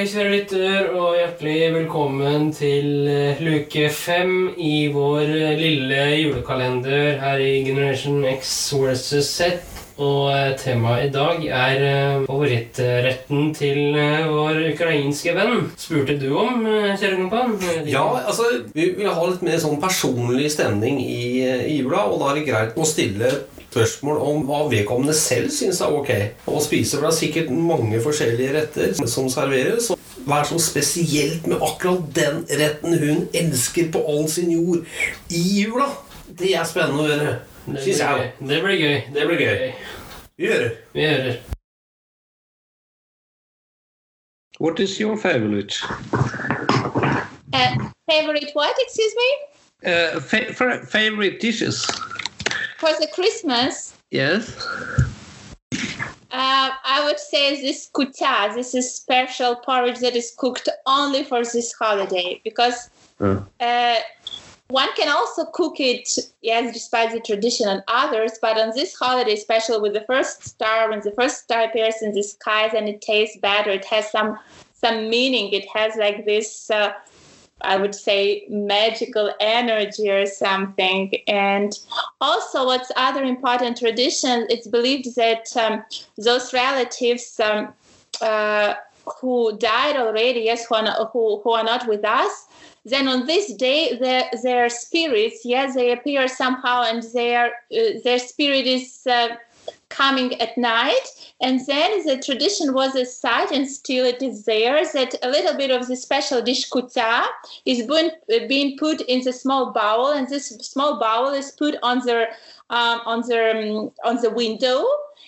Hei, kjære lytter, og hjertelig velkommen til eh, luke fem i vår eh, lille julekalender her i Generation X versus Z. Og eh, temaet i dag er favorittretten til vår ukrainske venn. Spurte du om, kjære kompan? Ja, altså, vi vil ha litt mer sånn personlig stemning i, i jula, og da er det greit å stille spørsmål om hva vedkommende selv syns er ok å spise. For det er sikkert mange forskjellige retter som serveres. og Hva er så spesielt med akkurat den retten hun elsker på all sin jord i jula? Det er spennende å høre. Det Syns jeg. Det blir gøy. Det blir gøy. Vi hører. Vi hører. What is your favorite? Uh, favorite what? Excuse me. Uh, fa- fa- favorite dishes? For the Christmas, Yes. uh, I would say this kutia. This is special porridge that is cooked only for this holiday because Uh. uh, one can also cook it, yes, despite the tradition and others. But on this holiday, especially with the first star, when the first star appears in the skies and it tastes better, it has some some meaning. It has like this. Uh, I would say magical energy or something. And also, what's other important tradition? It's believed that um, those relatives um, uh, who died already, yes, who are, not, who, who are not with us, then on this day, their, their spirits, yes, they appear somehow, and their uh, their spirit is. Uh, coming at night. And then the tradition was as such and still it is there that a little bit of the special dish kuta is being, being put in the small bowl. And this small bowl is put on the um, on the um, on the window.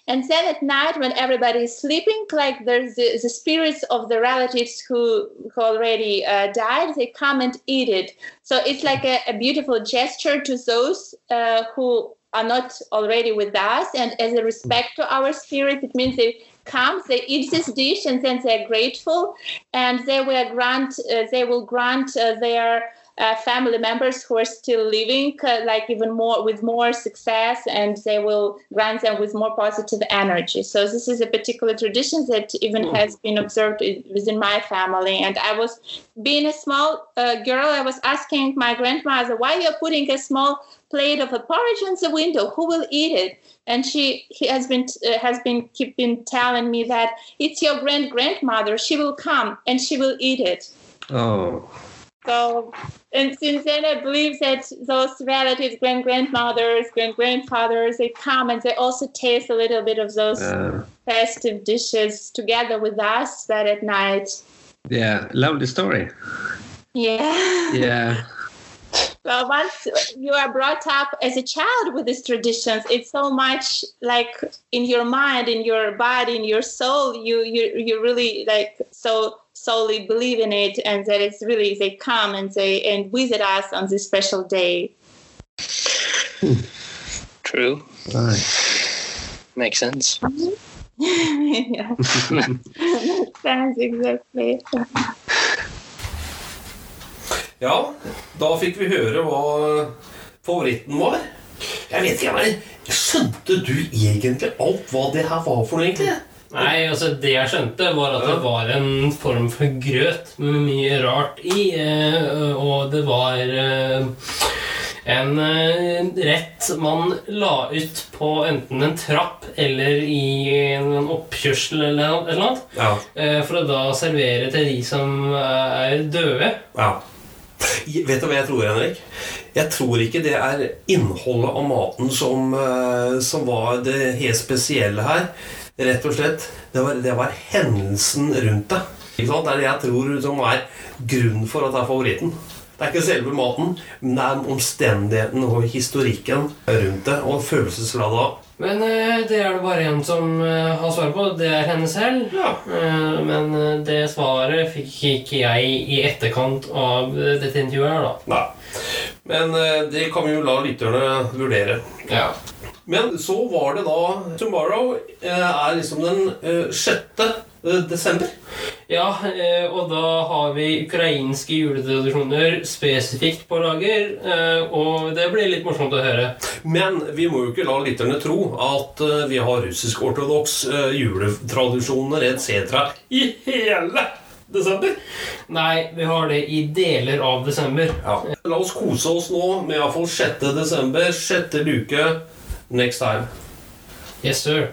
And then at night when everybody is sleeping like there's the, the spirits of the relatives who, who already uh, died they come and eat it. So it's like a, a beautiful gesture to those uh, who are not already with us. And as a respect to our spirit it means they come they eat this dish and then they're grateful. And they will grant uh, they will grant uh, their uh, family members who are still living uh, like even more with more success and they will grant them with more positive energy. So this is a particular tradition that even has been observed within my family. And i was being a small uh, girl i was asking my grandmother why you're putting a small plate of a porridge on the window? Who will eat it? And she he has been uh, has been keeping telling me that it's your grand grandmother she will come and she will eat it. Oh. So, and since then, I believe that those relatives, grand grandmothers, grand grandfathers, they come and they also taste a little bit of those Uh, festive dishes together with us, but at night. yeah, lovely story. Yeah. Yeah. Well, once you are brought up as a child with these traditions, it's so much like in your mind, in your body, in your soul. You you you really like so solely believe in it, and that it's really they come and they and visit us on this special day. Hmm. True. Right. Makes sense. yeah. Sounds exactly. Ja, da fikk vi høre hva favoritten var. Jeg vet ikke, men Skjønte du egentlig alt hva det her var for noe, egentlig? Nei, altså Det jeg skjønte, var at det var en form for grøt med mye rart i. eh, Og det var eh, en eh, rett man la ut på enten en trapp eller i en oppkjørsel eller noe- Ja. For å da servere til de som er døde. ja. Vet du hva jeg tror, Henrik? Jeg tror ikke det er innholdet av maten som, eh, som var det helt spesielle her. Rett og slett. Det var, det var hendelsen rundt det. Det er det jeg tror som er grunnen for at det er favoritten. Det er ikke selve maten, men det er omstendigheten og historikken rundt det. Og følelsesladet av. Men eh, det er det bare en som eh, har svaret på. Det er henne selv. Ja. Eh, Men det svaret fikk ikke jeg i etterkant av dette intervjuet her, da. Nei. Men det kan vi jo la lytterne vurdere. Ja. Men så var det da Tomorrow er liksom den sjette 6. desember. Ja, eh, og da har vi ukrainske juletradisjoner spesifikt på lager. eh, Og det blir litt morsomt å høre. Men vi må jo ikke la lytterne tro at eh, vi har russisk-ortodoks eh, juletradisjoner etc. i hele desember. Nei, vi har det i deler av desember. Ja. La oss kose oss nå med iallfall 6. desember, sjette luke. Next time. Yes, sir.